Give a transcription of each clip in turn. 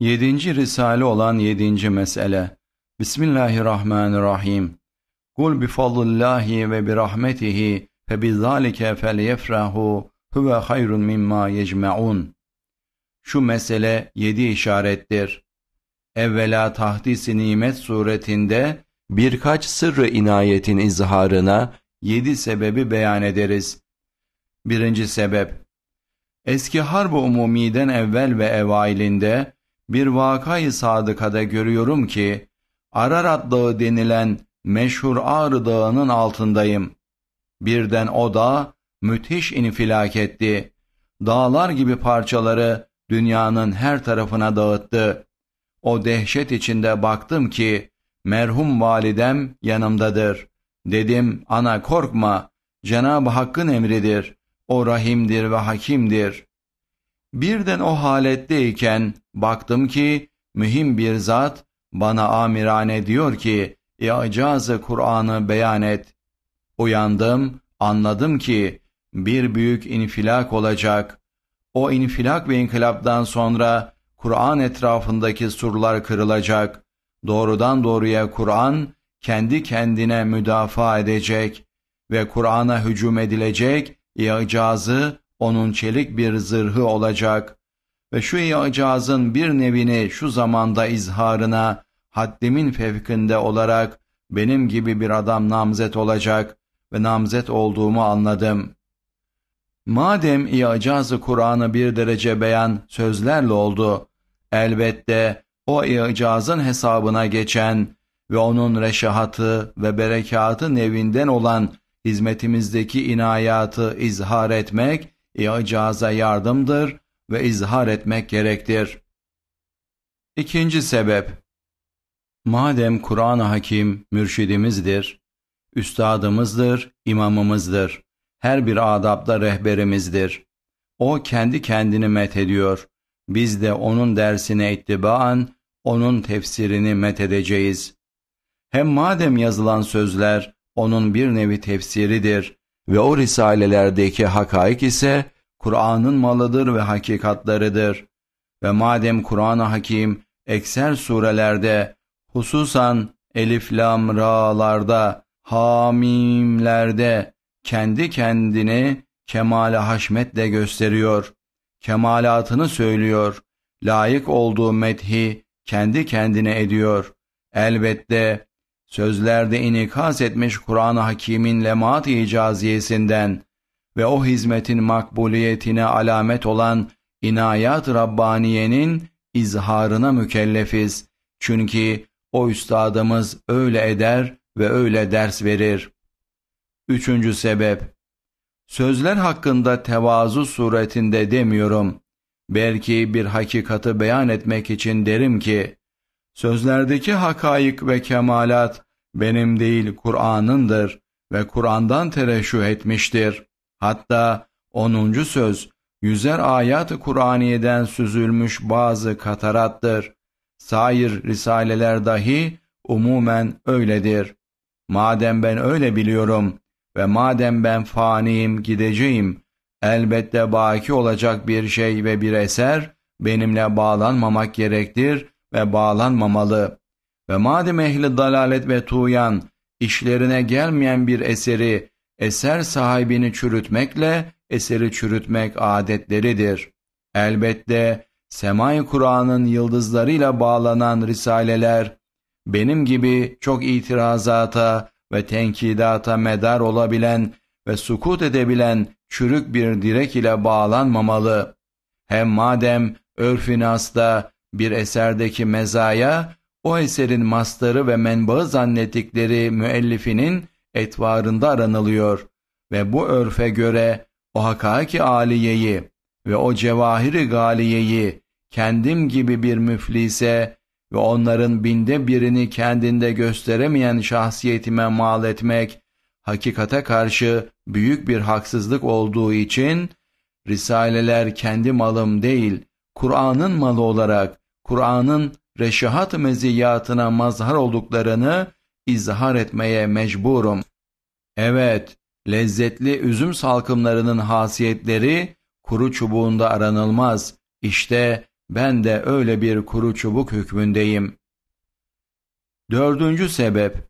Yedinci Risale olan yedinci mesele. Bismillahirrahmanirrahim. Kul bifadlillahi ve birahmetihi fe bizalike felyefrahu huve hayrun mimma yecmeun. Şu mesele yedi işarettir. Evvela tahdis-i nimet suretinde birkaç sırrı inayetin izharına yedi sebebi beyan ederiz. Birinci sebep, eski harb-ı umumiden evvel ve evailinde bir vakayı sadıkada görüyorum ki, Ararat Dağı denilen meşhur Ağrı Dağı'nın altındayım. Birden o dağ müthiş infilak etti. Dağlar gibi parçaları dünyanın her tarafına dağıttı. O dehşet içinde baktım ki, merhum validem yanımdadır. Dedim, ana korkma, Cenab-ı Hakk'ın emridir. O rahimdir ve hakimdir. Birden o haletteyken baktım ki mühim bir zat bana amirane diyor ki İcazı Kur'an'ı beyan et. Uyandım, anladım ki bir büyük infilak olacak. O infilak ve inkılaptan sonra Kur'an etrafındaki surlar kırılacak. Doğrudan doğruya Kur'an kendi kendine müdafaa edecek ve Kur'an'a hücum edilecek, icazı onun çelik bir zırhı olacak ve şu icazın bir nevini şu zamanda izharına haddimin fevkinde olarak benim gibi bir adam namzet olacak ve namzet olduğumu anladım. Madem icazı Kur'an'ı bir derece beyan sözlerle oldu, elbette o icazın hesabına geçen ve onun reşahatı ve berekatı nevinden olan hizmetimizdeki inayatı izhar etmek icaza yardımdır ve izhar etmek gerektir. İkinci sebep, madem Kur'an-ı Hakim mürşidimizdir, üstadımızdır, imamımızdır, her bir adapta rehberimizdir. O kendi kendini methediyor. Biz de onun dersine ittibaan, onun tefsirini methedeceğiz. Hem madem yazılan sözler onun bir nevi tefsiridir ve o risalelerdeki hakaik ise Kur'an'ın malıdır ve hakikatlarıdır. Ve madem Kur'an-ı Hakim ekser surelerde hususan elif lam ra'larda hamimlerde kendi kendini kemale haşmetle gösteriyor. Kemalatını söylüyor. Layık olduğu methi kendi kendine ediyor. Elbette sözlerde inikas etmiş Kur'an-ı Hakîm'in lemat icaziyesinden ve o hizmetin makbuliyetine alamet olan inayat Rabbaniye'nin izharına mükellefiz. Çünkü o üstadımız öyle eder ve öyle ders verir. Üçüncü sebep, sözler hakkında tevazu suretinde demiyorum. Belki bir hakikati beyan etmek için derim ki, Sözlerdeki hakaik ve kemalat benim değil Kur'an'ındır ve Kur'an'dan tereşüh etmiştir. Hatta 10. söz yüzer ayat-ı Kur'aniye'den süzülmüş bazı katarattır. Sair risaleler dahi umumen öyledir. Madem ben öyle biliyorum ve madem ben faniyim gideceğim, elbette baki olacak bir şey ve bir eser benimle bağlanmamak gerektir ve bağlanmamalı ve madem ehli dalalet ve tuğyan işlerine gelmeyen bir eseri eser sahibini çürütmekle eseri çürütmek adetleridir. Elbette Semai Kur'an'ın yıldızlarıyla bağlanan risaleler benim gibi çok itirazata ve tenkidata medar olabilen ve sukut edebilen çürük bir direk ile bağlanmamalı. Hem madem örf-i bir eserdeki mezaya, o eserin mastarı ve menbaı zannettikleri müellifinin etvarında aranılıyor ve bu örfe göre o hakaki aliyeyi ve o cevahiri galiyeyi kendim gibi bir müflise ve onların binde birini kendinde gösteremeyen şahsiyetime mal etmek, hakikate karşı büyük bir haksızlık olduğu için, Risaleler kendi malım değil, Kur'an'ın malı olarak Kur'an'ın reşahat meziyatına mazhar olduklarını izhar etmeye mecburum. Evet, lezzetli üzüm salkımlarının hasiyetleri kuru çubuğunda aranılmaz. İşte ben de öyle bir kuru çubuk hükmündeyim. Dördüncü sebep,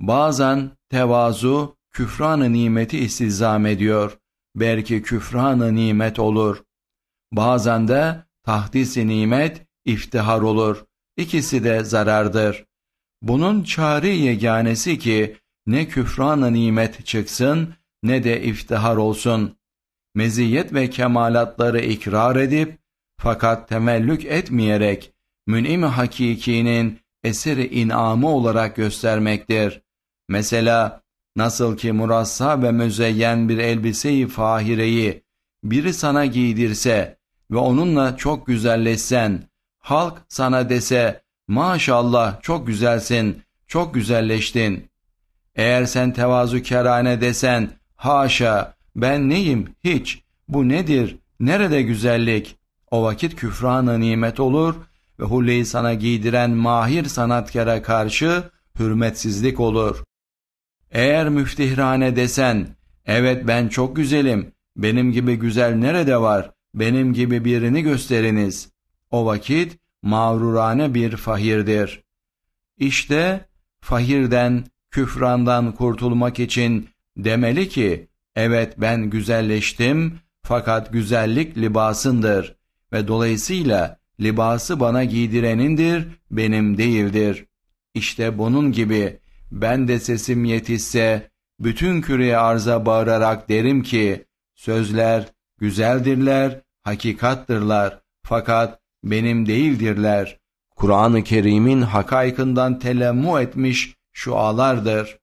bazen tevazu küfranı nimeti istizam ediyor. Belki küfranı nimet olur. Bazen de tahdisi nimet iftihar olur. İkisi de zarardır. Bunun çare yeganesi ki ne küfranı nimet çıksın ne de iftihar olsun. Meziyet ve kemalatları ikrar edip fakat temellük etmeyerek mün'im hakikinin eseri inamı olarak göstermektir. Mesela nasıl ki murassa ve müzeyyen bir elbiseyi fahireyi biri sana giydirse ve onunla çok güzelleşsen, halk sana dese maşallah çok güzelsin, çok güzelleştin. Eğer sen tevazu kerane desen haşa ben neyim hiç bu nedir nerede güzellik o vakit küfranı nimet olur ve hulleyi sana giydiren mahir sanatkara karşı hürmetsizlik olur. Eğer müftihrane desen, evet ben çok güzelim, benim gibi güzel nerede var, benim gibi birini gösteriniz. O vakit mağrurane bir fahirdir. İşte fahirden, küfrandan kurtulmak için demeli ki, evet ben güzelleştim fakat güzellik libasındır ve dolayısıyla libası bana giydirenindir, benim değildir. İşte bunun gibi ben de sesim yetişse bütün küreye arza bağırarak derim ki sözler güzeldirler, hakikattırlar fakat benim değildirler. Kur'an-ı Kerim'in hakaykından telemmu etmiş şualardır.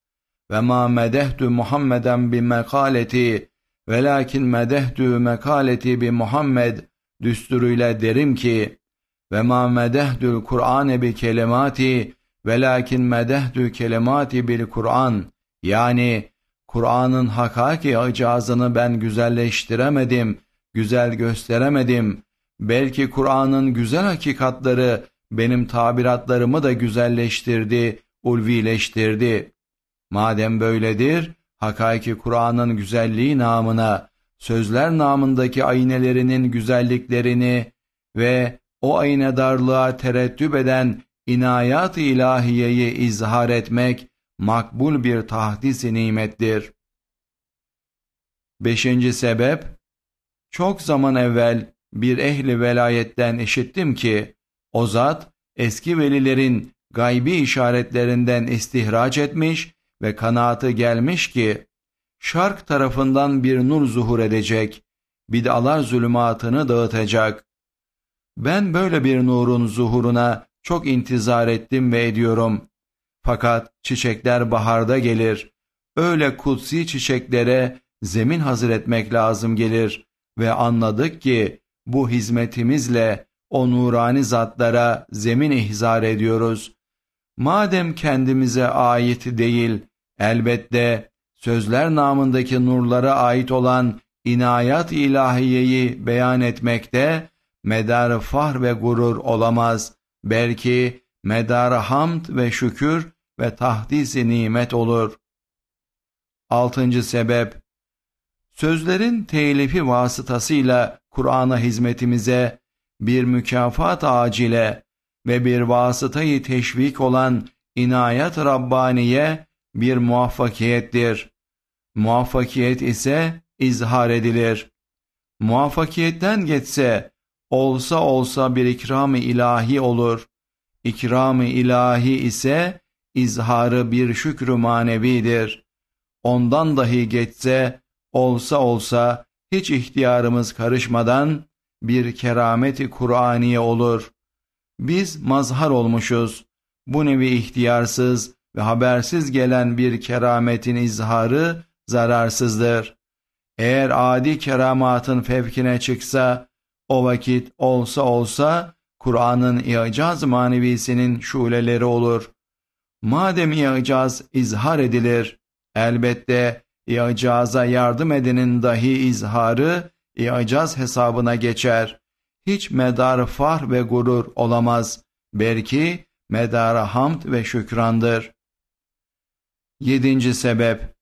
Ve ma medehtu Muhammeden bi mekaleti velakin medehtu mekaleti bi Muhammed düsturuyla derim ki ve ma medehdül Kur'ane bi kelimati velakin medehdü kelimati bil Kur'an yani Kur'an'ın hakaki icazını ben güzelleştiremedim, güzel gösteremedim. Belki Kur'an'ın güzel hakikatları benim tabiratlarımı da güzelleştirdi, ulvileştirdi. Madem böyledir, hakiki Kur'an'ın güzelliği namına, sözler namındaki aynelerinin güzelliklerini ve o aynedarlığa tereddüp eden inayat-ı ilahiyeyi izhar etmek makbul bir tahdis-i nimettir. Beşinci sebep, çok zaman evvel bir ehli velayetten işittim ki, o zat eski velilerin gaybi işaretlerinden istihraç etmiş ve kanaatı gelmiş ki, şark tarafından bir nur zuhur edecek, bid'alar zulümatını dağıtacak. Ben böyle bir nurun zuhuruna çok intizar ettim ve ediyorum. Fakat çiçekler baharda gelir. Öyle kutsi çiçeklere zemin hazır etmek lazım gelir ve anladık ki bu hizmetimizle o nurani zatlara zemin ihzar ediyoruz. Madem kendimize ait değil, elbette sözler namındaki nurlara ait olan inayat ilahiyeyi beyan etmekte medar fahr ve gurur olamaz. Belki medar hamd ve şükür ve tahdisi nimet olur. Altıncı sebep, sözlerin telifi vasıtasıyla Kur'an'a hizmetimize bir mükafat acile ve bir vasıtayı teşvik olan inayet Rabbaniye bir muvaffakiyettir. Muvaffakiyet ise izhar edilir. Muvaffakiyetten geçse olsa olsa bir ikram-ı ilahi olur. İkram-ı ilahi ise izharı bir şükrü manevidir. Ondan dahi geçse olsa olsa hiç ihtiyarımız karışmadan bir kerameti Kur'aniye olur. Biz mazhar olmuşuz. Bu nevi ihtiyarsız ve habersiz gelen bir kerametin izharı zararsızdır. Eğer adi keramatın fevkine çıksa o vakit olsa olsa Kur'an'ın i'caz manevisinin şuleleri olur. Madem i'caz izhar edilir, elbette i'caza yardım edenin dahi izharı i'caz hesabına geçer. Hiç medar far ve gurur olamaz. Belki medar hamd ve şükrandır. Yedinci sebep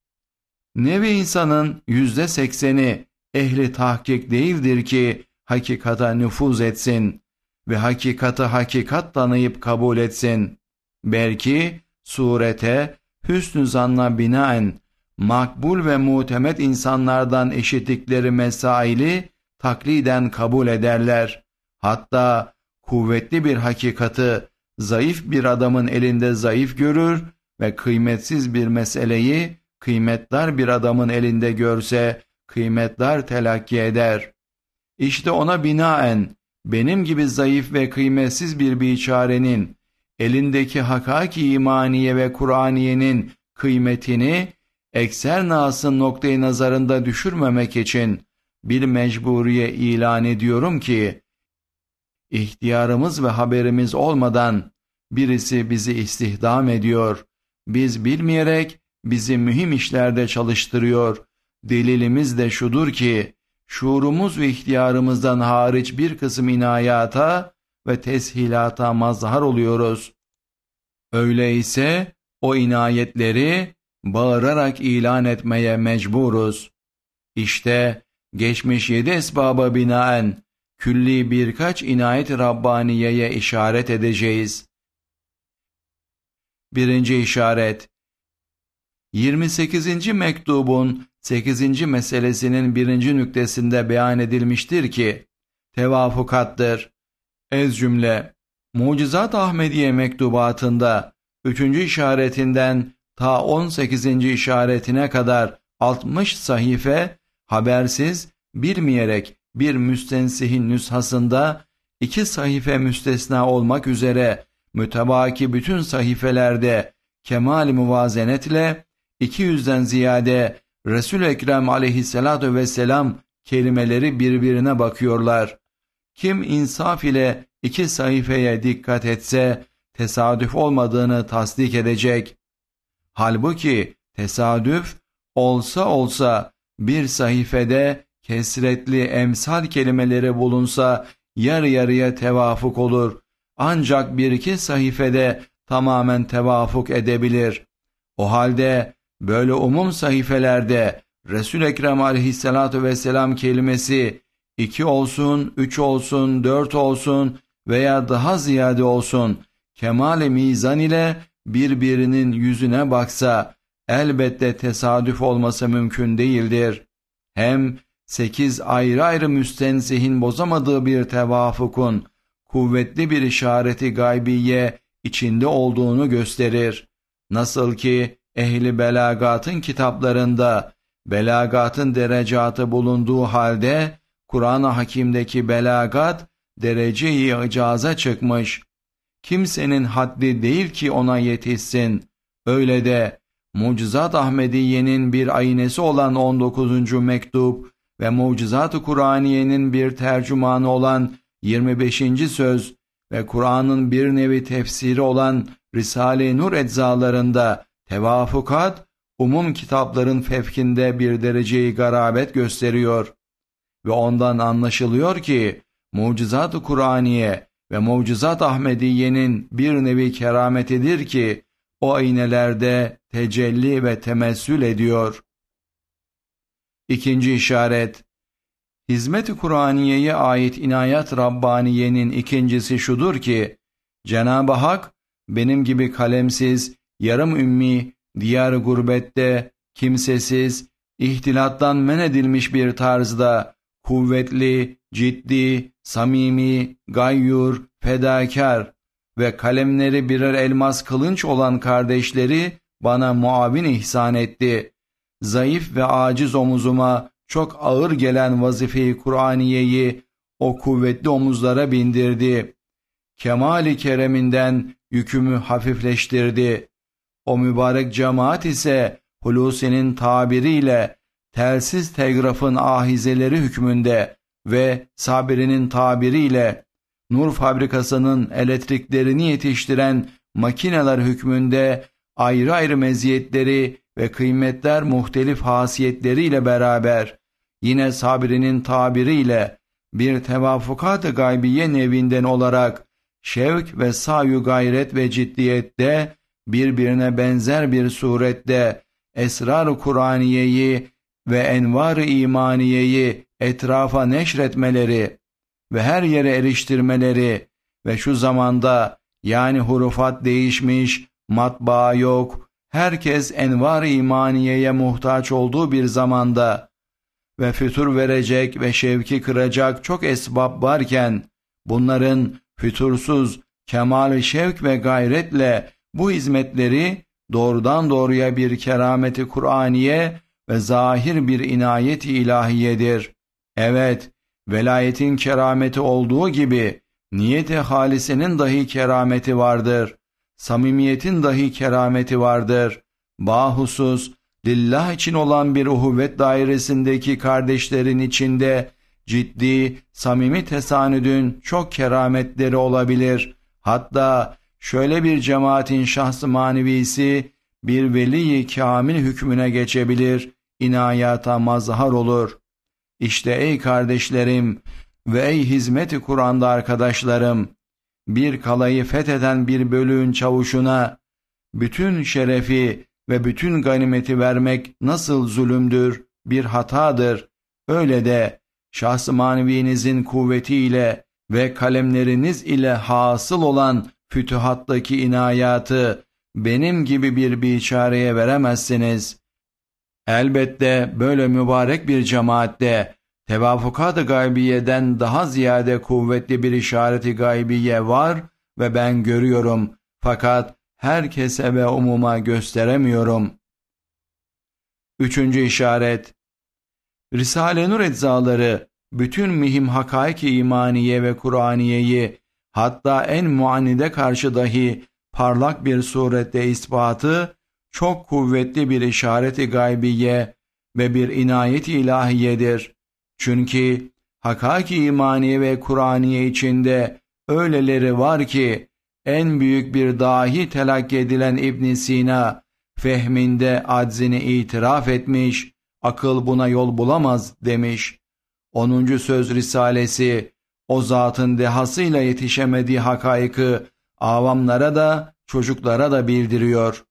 Nevi insanın yüzde sekseni ehli tahkik değildir ki hakikata nüfuz etsin ve hakikati hakikat tanıyıp kabul etsin. Belki surete, hüsnü zanna binaen, makbul ve mutemet insanlardan eşitlikleri mesaili takliden kabul ederler. Hatta kuvvetli bir hakikati zayıf bir adamın elinde zayıf görür ve kıymetsiz bir meseleyi kıymetdar bir adamın elinde görse kıymetdar telakki eder. İşte ona binaen benim gibi zayıf ve kıymetsiz bir biçarenin elindeki hakaki imaniye ve Kur'aniyenin kıymetini ekser nasın noktayı nazarında düşürmemek için bir mecburiye ilan ediyorum ki ihtiyarımız ve haberimiz olmadan birisi bizi istihdam ediyor. Biz bilmeyerek bizi mühim işlerde çalıştırıyor. Delilimiz de şudur ki, şuurumuz ve ihtiyarımızdan hariç bir kısım inayata ve teshilata mazhar oluyoruz. Öyleyse o inayetleri bağırarak ilan etmeye mecburuz. İşte geçmiş yedi esbaba binaen külli birkaç inayet Rabbaniye'ye işaret edeceğiz. Birinci işaret 28. mektubun 8. meselesinin birinci nüktesinde beyan edilmiştir ki, tevafukattır. Ez cümle, Mucizat Ahmediye mektubatında 3. işaretinden ta 18. işaretine kadar 60 sahife habersiz, bilmeyerek bir müstensihin nüshasında iki sahife müstesna olmak üzere mütebaki bütün sahifelerde kemal muvazenetle 200'den ziyade Resul Ekrem aleyhissalatu vesselam kelimeleri birbirine bakıyorlar. Kim insaf ile iki sayfaya dikkat etse tesadüf olmadığını tasdik edecek. Halbuki tesadüf olsa olsa bir sayfede kesretli emsal kelimeleri bulunsa yarı yarıya tevafuk olur. Ancak bir iki sayfede tamamen tevafuk edebilir. O halde Böyle umum sayfelerde Resul Ekrem aleyhissalatu vesselam kelimesi iki olsun, üç olsun, dört olsun veya daha ziyade olsun kemal mizan ile birbirinin yüzüne baksa elbette tesadüf olması mümkün değildir. Hem sekiz ayrı ayrı müstensihin bozamadığı bir tevafukun kuvvetli bir işareti gaybiye içinde olduğunu gösterir. Nasıl ki ehli belagatın kitaplarında belagatın derecatı bulunduğu halde Kur'an-ı Hakim'deki belagat dereceyi icaza çıkmış. Kimsenin haddi değil ki ona yetişsin. Öyle de Mucizat Ahmediye'nin bir aynesi olan 19. mektup ve Mucizat-ı Kur'aniye'nin bir tercümanı olan 25. söz ve Kur'an'ın bir nevi tefsiri olan Risale-i Nur eczalarında Tevafukat, umum kitapların fevkinde bir dereceyi garabet gösteriyor ve ondan anlaşılıyor ki Mucizat-ı Kur'aniye ve Mucizat Ahmediye'nin bir nevi kerametidir ki o aynelerde tecelli ve temessül ediyor. İkinci işaret Hizmet-i Kur'aniye'ye ait inayet Rabbaniye'nin ikincisi şudur ki Cenab-ı Hak benim gibi kalemsiz yarım ümmi, diyar gurbette, kimsesiz, ihtilattan men edilmiş bir tarzda kuvvetli, ciddi, samimi, gayyur, fedakar ve kalemleri birer elmas kılınç olan kardeşleri bana muavin ihsan etti. Zayıf ve aciz omuzuma çok ağır gelen vazifeyi Kur'aniyeyi o kuvvetli omuzlara bindirdi. Kemali kereminden yükümü hafifleştirdi. O mübarek cemaat ise Hulusi'nin tabiriyle telsiz telgrafın ahizeleri hükmünde ve Sabiri'nin tabiriyle nur fabrikasının elektriklerini yetiştiren makineler hükmünde ayrı ayrı meziyetleri ve kıymetler muhtelif hasiyetleriyle beraber yine Sabri'nin tabiriyle bir tevafukat-ı gaybiye nevinden olarak şevk ve sayu gayret ve ciddiyette birbirine benzer bir surette esrar-ı Kur'aniyeyi ve envar-ı imaniyeyi etrafa neşretmeleri ve her yere eriştirmeleri ve şu zamanda yani hurufat değişmiş, matbaa yok, herkes envar imaniyeye muhtaç olduğu bir zamanda ve fütur verecek ve şevki kıracak çok esbab varken bunların fütursuz, kemal şevk ve gayretle bu hizmetleri doğrudan doğruya bir kerameti Kur'aniye ve zahir bir inayet ilahiyedir. Evet, velayetin kerameti olduğu gibi niyeti halisenin dahi kerameti vardır. Samimiyetin dahi kerameti vardır. Bahusus, lillah için olan bir uhuvvet dairesindeki kardeşlerin içinde ciddi, samimi tesanüdün çok kerametleri olabilir. Hatta şöyle bir cemaatin şahsı manevisi bir veli kamil hükmüne geçebilir, inayata mazhar olur. İşte ey kardeşlerim ve ey hizmeti Kur'an'da arkadaşlarım, bir kalayı fetheden bir bölüğün çavuşuna bütün şerefi ve bütün ganimeti vermek nasıl zulümdür, bir hatadır. Öyle de şahs-ı manevinizin kuvvetiyle ve kalemleriniz ile hasıl olan fütühattaki inayatı benim gibi bir biçareye veremezsiniz. Elbette böyle mübarek bir cemaatte tevafukat-ı gaybiyeden daha ziyade kuvvetli bir işareti gaybiye var ve ben görüyorum fakat herkese ve umuma gösteremiyorum. Üçüncü işaret Risale-i Nur eczaları bütün mühim hakaik-i imaniye ve Kur'aniyeyi hatta en muannide karşı dahi parlak bir surette ispatı çok kuvvetli bir işareti gaybiye ve bir inayet ilahiyedir. Çünkü hakaik imaniye ve Kur'aniye içinde öyleleri var ki en büyük bir dahi telakki edilen ibn Sina fehminde aczini itiraf etmiş, akıl buna yol bulamaz demiş. 10. söz risalesi o zatın dehasıyla yetişemediği hakaykı avamlara da çocuklara da bildiriyor.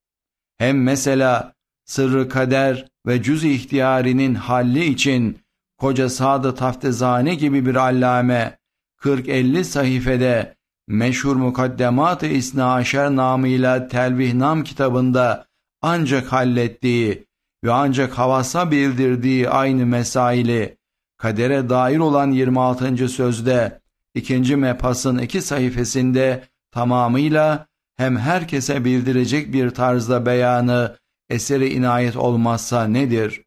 Hem mesela sırrı kader ve cüz ihtiyarinin halli için koca Sadı Taftezane gibi bir allame 40-50 sayfede meşhur Mukaddemat-ı İsna Aşer namıyla Telvihnam kitabında ancak hallettiği ve ancak havasa bildirdiği aynı mesaili kadere dair olan 26. sözde ikinci mepasın iki sayfasında tamamıyla hem herkese bildirecek bir tarzda beyanı eseri inayet olmazsa nedir?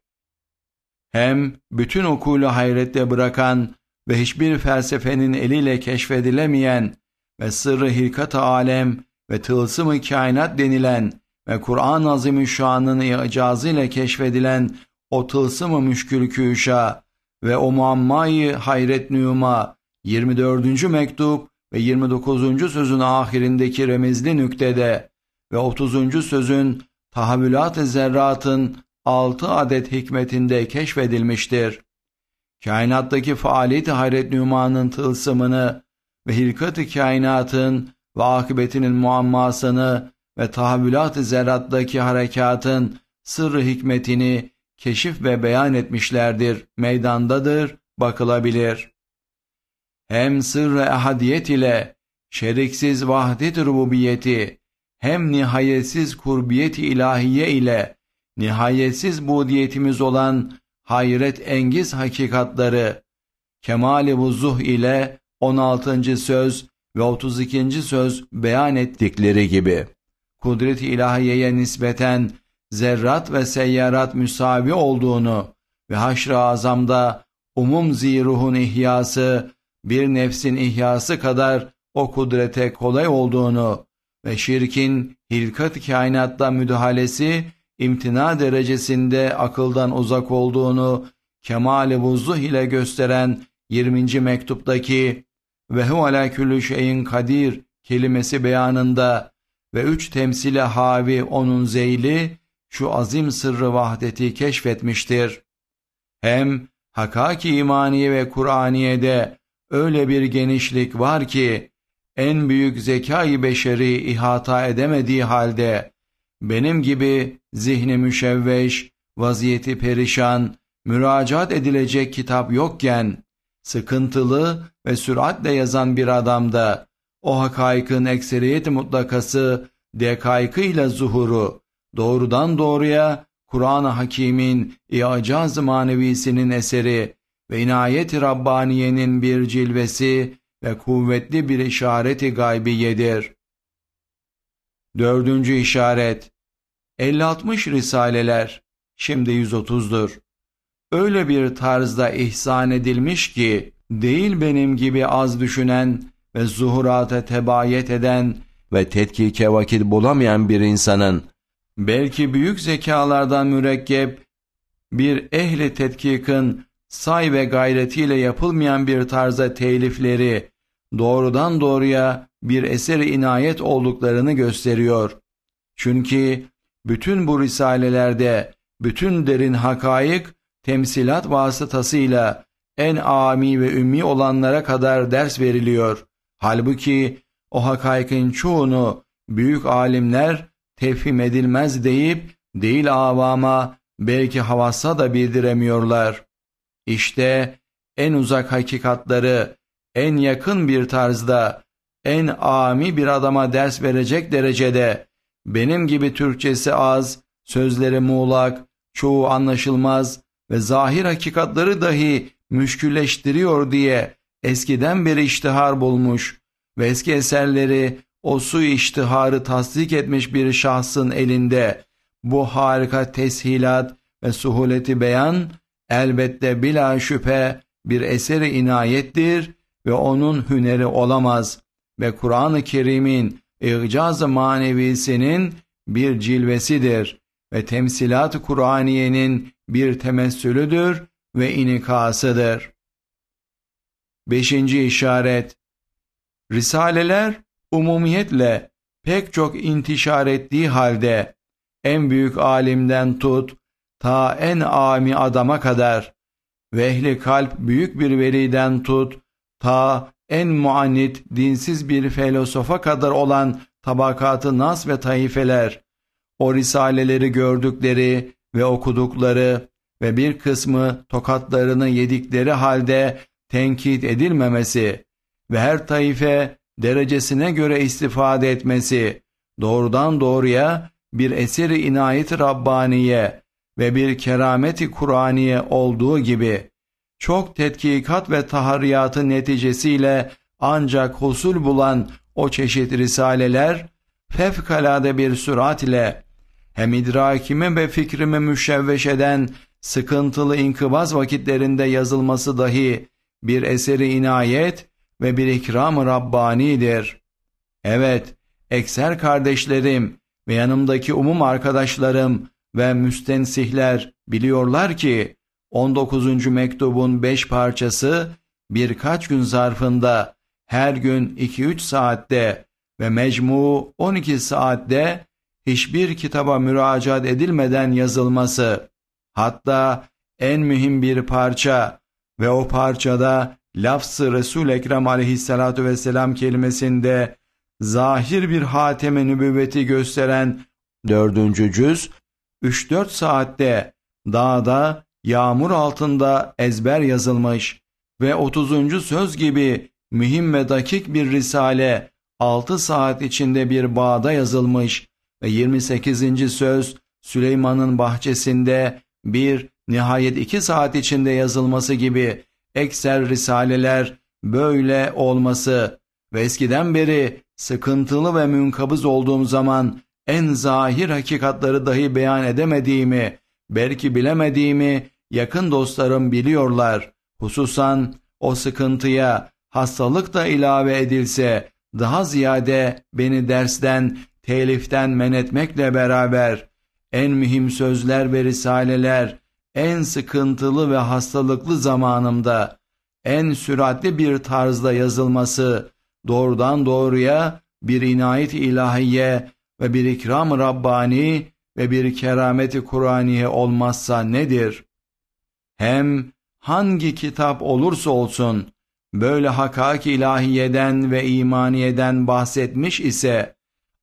Hem bütün okulu hayrette bırakan ve hiçbir felsefenin eliyle keşfedilemeyen ve sırrı hilkat alem ve tılsımı kainat denilen ve Kur'an-ı Azimüşşan'ın icazıyla keşfedilen o tılsımı müşkül küşa ve o muammayı hayret nüma 24. mektup ve 29. sözün ahirindeki remizli nüktede ve 30. sözün tahavvülat-ı zerratın 6 adet hikmetinde keşfedilmiştir. Kainattaki faaliyet-i hayret nümanın tılsımını ve hilkat-ı kainatın ve akıbetinin muammasını ve tahavvülat-ı zerrattaki harekatın sırrı hikmetini keşif ve beyan etmişlerdir, meydandadır, bakılabilir. Hem sırrı ehadiyet ile şeriksiz vahdet rububiyeti, hem nihayetsiz kurbiyeti ilahiye ile nihayetsiz budiyetimiz olan hayret engiz hakikatları, kemali vuzuh ile 16. söz ve 32. söz beyan ettikleri gibi, kudret-i ilahiyeye nispeten zerrat ve seyyarat müsavi olduğunu ve haşr-ı azamda umum ziruhun ihyası bir nefsin ihyası kadar o kudrete kolay olduğunu ve şirkin hilkat kainatta müdahalesi imtina derecesinde akıldan uzak olduğunu kemali vuzuh ile gösteren 20. mektuptaki ve hu ala küllü şeyin kadir kelimesi beyanında ve üç temsile havi onun zeyli şu azim sırrı vahdeti keşfetmiştir. Hem hakaki imaniye ve Kur'aniye'de öyle bir genişlik var ki en büyük zekayı beşeri ihata edemediği halde benim gibi zihni müşevveş, vaziyeti perişan, müracaat edilecek kitap yokken sıkıntılı ve süratle yazan bir adamda o hakaykın ekseriyet mutlakası dekaykıyla zuhuru, doğrudan doğruya Kur'an-ı Hakîm'in İcaz manevisinin eseri ve inayet-i Rabbaniye'nin bir cilvesi ve kuvvetli bir işareti gaybiyedir. Dördüncü işaret 50-60 risaleler, şimdi 130'dur. Öyle bir tarzda ihsan edilmiş ki, değil benim gibi az düşünen ve zuhurata tebayet eden ve tetkike vakit bulamayan bir insanın, belki büyük zekalardan mürekkep, bir ehli tetkikin say ve gayretiyle yapılmayan bir tarzda telifleri, doğrudan doğruya bir eseri inayet olduklarını gösteriyor. Çünkü bütün bu risalelerde bütün derin hakaik temsilat vasıtasıyla en ami ve ümmi olanlara kadar ders veriliyor. Halbuki o hakaikin çoğunu büyük alimler tefhim edilmez deyip değil avama belki havassa da bildiremiyorlar. İşte en uzak hakikatları en yakın bir tarzda en ami bir adama ders verecek derecede benim gibi Türkçesi az, sözleri muğlak, çoğu anlaşılmaz ve zahir hakikatları dahi müşkülleştiriyor diye eskiden beri iştihar bulmuş ve eski eserleri o su iştiharı tasdik etmiş bir şahsın elinde bu harika teshilat ve suhuleti beyan elbette bila şüphe bir eseri inayettir ve onun hüneri olamaz ve Kur'an-ı Kerim'in icaz manevisinin bir cilvesidir ve temsilat-ı Kur'aniyenin bir temessülüdür ve inikasıdır. Beşinci işaret Risaleler umumiyetle pek çok intişar ettiği halde en büyük alimden tut ta en ami adama kadar. Ve ehli kalp büyük bir veliden tut. Ta en muannit dinsiz bir filosofa kadar olan tabakatı nas ve taifeler o risaleleri gördükleri ve okudukları ve bir kısmı tokatlarını yedikleri halde tenkit edilmemesi ve her taife derecesine göre istifade etmesi doğrudan doğruya bir eseri inayet Rabbaniye ve bir kerameti Kur'aniye olduğu gibi çok tetkikat ve taharriyatın neticesiyle ancak husul bulan o çeşit risaleler fevkalade bir sürat ile hem idrakimi ve fikrimi müşevveş eden sıkıntılı inkıbaz vakitlerinde yazılması dahi bir eseri inayet ve bir ikram-ı Rabbani'dir. Evet, ekser kardeşlerim ve yanımdaki umum arkadaşlarım ve müstensihler biliyorlar ki 19. mektubun 5 parçası birkaç gün zarfında her gün 2-3 saatte ve mecmu 12 saatte hiçbir kitaba müracaat edilmeden yazılması, hatta en mühim bir parça ve o parçada lafz-ı resul Ekrem aleyhissalatu vesselam kelimesinde zahir bir hateme nübüvveti gösteren dördüncü cüz, 3-4 saatte dağda yağmur altında ezber yazılmış ve 30. söz gibi mühim ve dakik bir risale 6 saat içinde bir bağda yazılmış ve 28. söz Süleyman'ın bahçesinde bir nihayet 2 saat içinde yazılması gibi ekser risaleler böyle olması ve eskiden beri sıkıntılı ve münkabız olduğum zaman en zahir hakikatları dahi beyan edemediğimi, belki bilemediğimi yakın dostlarım biliyorlar. Hususan o sıkıntıya hastalık da ilave edilse daha ziyade beni dersten, teliften men etmekle beraber en mühim sözler ve risaleler en sıkıntılı ve hastalıklı zamanımda en süratli bir tarzda yazılması doğrudan doğruya bir inayet ilahiye ve bir ikram Rabbani ve bir kerameti Kur'aniye olmazsa nedir? Hem hangi kitap olursa olsun böyle hakak ilahiyeden ve imaniyeden bahsetmiş ise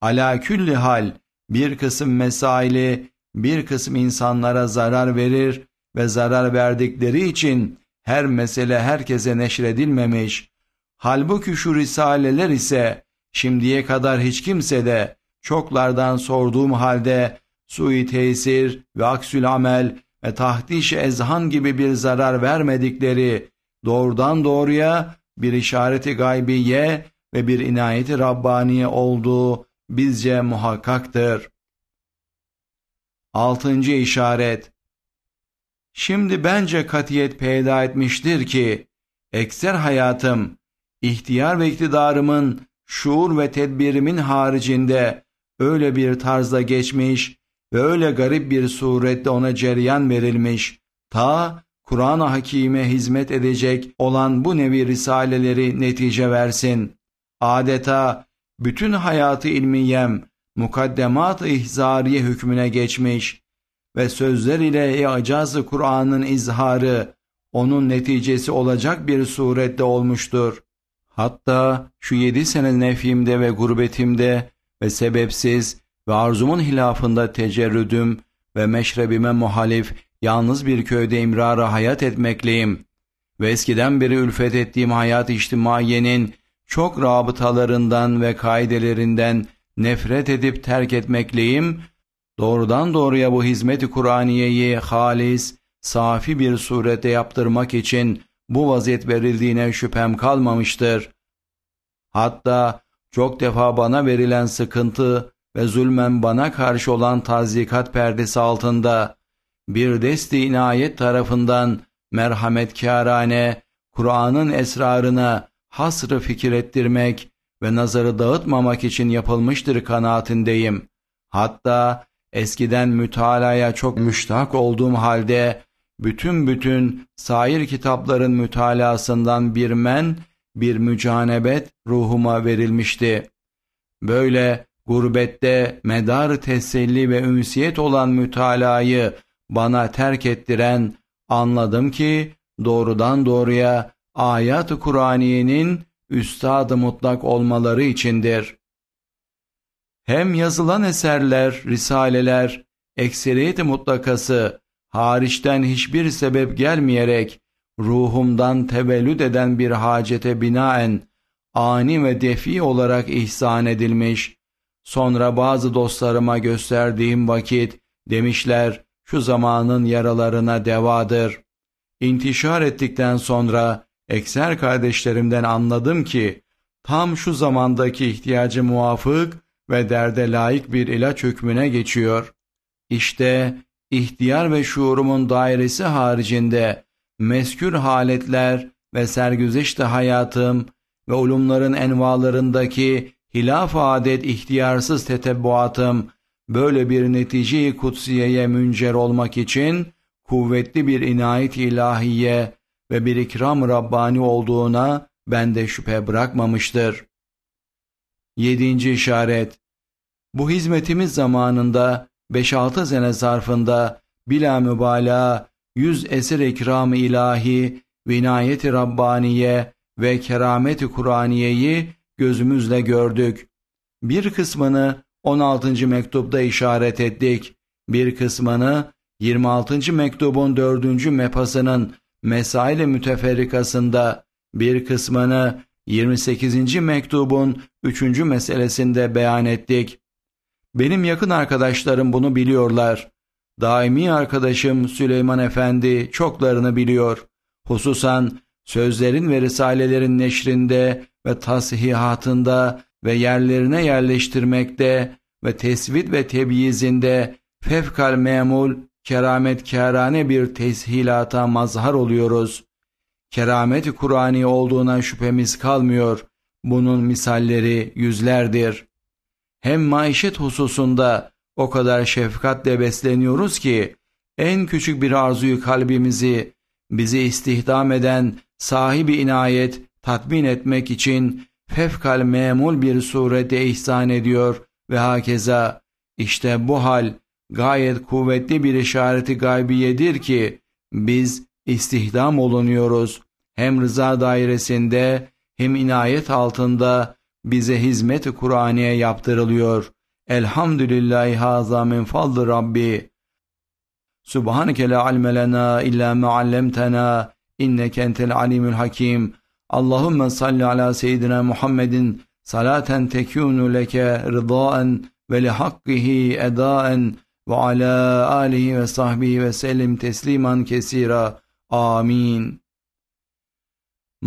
ala külli hal bir kısım mesaili bir kısım insanlara zarar verir ve zarar verdikleri için her mesele herkese neşredilmemiş. Halbuki şu risaleler ise şimdiye kadar hiç kimse de çoklardan sorduğum halde sui tesir ve aksül amel ve tahdiş ezhan gibi bir zarar vermedikleri doğrudan doğruya bir işareti gaybiye ve bir inayeti Rabbaniye olduğu bizce muhakkaktır. Altıncı işaret Şimdi bence katiyet peyda etmiştir ki, ekser hayatım, ihtiyar ve iktidarımın, şuur ve tedbirimin haricinde öyle bir tarzda geçmiş ve öyle garip bir surette ona cereyan verilmiş, ta Kur'an-ı Hakîm'e hizmet edecek olan bu nevi risaleleri netice versin. Adeta bütün hayatı ilmiyem, mukaddemat-ı ihzariye hükmüne geçmiş ve sözler ile icazı Kur'an'ın izharı onun neticesi olacak bir surette olmuştur. Hatta şu yedi sene nefimde ve gurbetimde ve sebepsiz ve arzumun hilafında tecerrüdüm ve meşrebime muhalif yalnız bir köyde imrara hayat etmekleyim ve eskiden beri ülfet ettiğim hayat içtimaiyenin çok rabıtalarından ve kaidelerinden nefret edip terk etmekleyim, doğrudan doğruya bu hizmet-i Kur'aniyeyi halis, safi bir surette yaptırmak için bu vaziyet verildiğine şüphem kalmamıştır. Hatta çok defa bana verilen sıkıntı ve zulmen bana karşı olan tazikat perdesi altında bir desti inayet tarafından merhametkârane Kur'an'ın esrarına hasrı fikir ettirmek ve nazarı dağıtmamak için yapılmıştır kanaatindeyim. Hatta eskiden mütalaya çok müştak olduğum halde bütün bütün sair kitapların mütalasından bir men, bir mücanebet ruhuma verilmişti. Böyle gurbette medar teselli ve ünsiyet olan mütalayı bana terk ettiren anladım ki doğrudan doğruya ayat-ı Kur'aniyenin üstad mutlak olmaları içindir. Hem yazılan eserler, risaleler, ekseriyet mutlakası hariçten hiçbir sebep gelmeyerek ruhumdan tevellüd eden bir hacete binaen ani ve defi olarak ihsan edilmiş. Sonra bazı dostlarıma gösterdiğim vakit demişler şu zamanın yaralarına devadır. İntişar ettikten sonra ekser kardeşlerimden anladım ki tam şu zamandaki ihtiyacı muvafık ve derde layık bir ilaç hükmüne geçiyor. İşte ihtiyar ve şuurumun dairesi haricinde meskür haletler ve sergüzeşte hayatım ve ulumların envalarındaki hilaf adet ihtiyarsız tetebbuatım böyle bir neticeyi kutsiyeye müncer olmak için kuvvetli bir inayet ilahiye ve bir ikram Rabbani olduğuna bende şüphe bırakmamıştır. Yedinci işaret Bu hizmetimiz zamanında 5-6 sene zarfında bila mübalağa yüz eser ikram ilahi, vinayeti Rabbaniye ve kerameti Kur'aniyeyi gözümüzle gördük. Bir kısmını 16. mektupta işaret ettik. Bir kısmını 26. mektubun 4. mepasının mesail müteferrikasında bir kısmını 28. mektubun 3. meselesinde beyan ettik. Benim yakın arkadaşlarım bunu biliyorlar. Daimi arkadaşım Süleyman Efendi çoklarını biliyor. Hususan sözlerin ve risalelerin neşrinde ve tasihihatında ve yerlerine yerleştirmekte ve tesvit ve tebyizinde fevkal memul kerametkârane bir teshilata mazhar oluyoruz. Keramet-i Kur'ani olduğuna şüphemiz kalmıyor. Bunun misalleri yüzlerdir. Hem maişet hususunda o kadar şefkatle besleniyoruz ki en küçük bir arzuyu kalbimizi bizi istihdam eden sahibi inayet tatmin etmek için fevkal memul bir surette ihsan ediyor ve hakeza işte bu hal gayet kuvvetli bir işareti gaybiyedir ki biz istihdam olunuyoruz. Hem rıza dairesinde hem inayet altında bize hizmet-i Kur'aniye yaptırılıyor. Elhamdülillahi haza min fadlı Rabbi. Subhaneke la ilme lena illa ma allamtana inneke entel alimul hakim. Allahümme salli ala seyyidina Muhammedin salaten tekunu leke rıdaen ve lihakkihi edaen ve ala alihi ve sahbihi ve sellim tesliman kesira. Amin.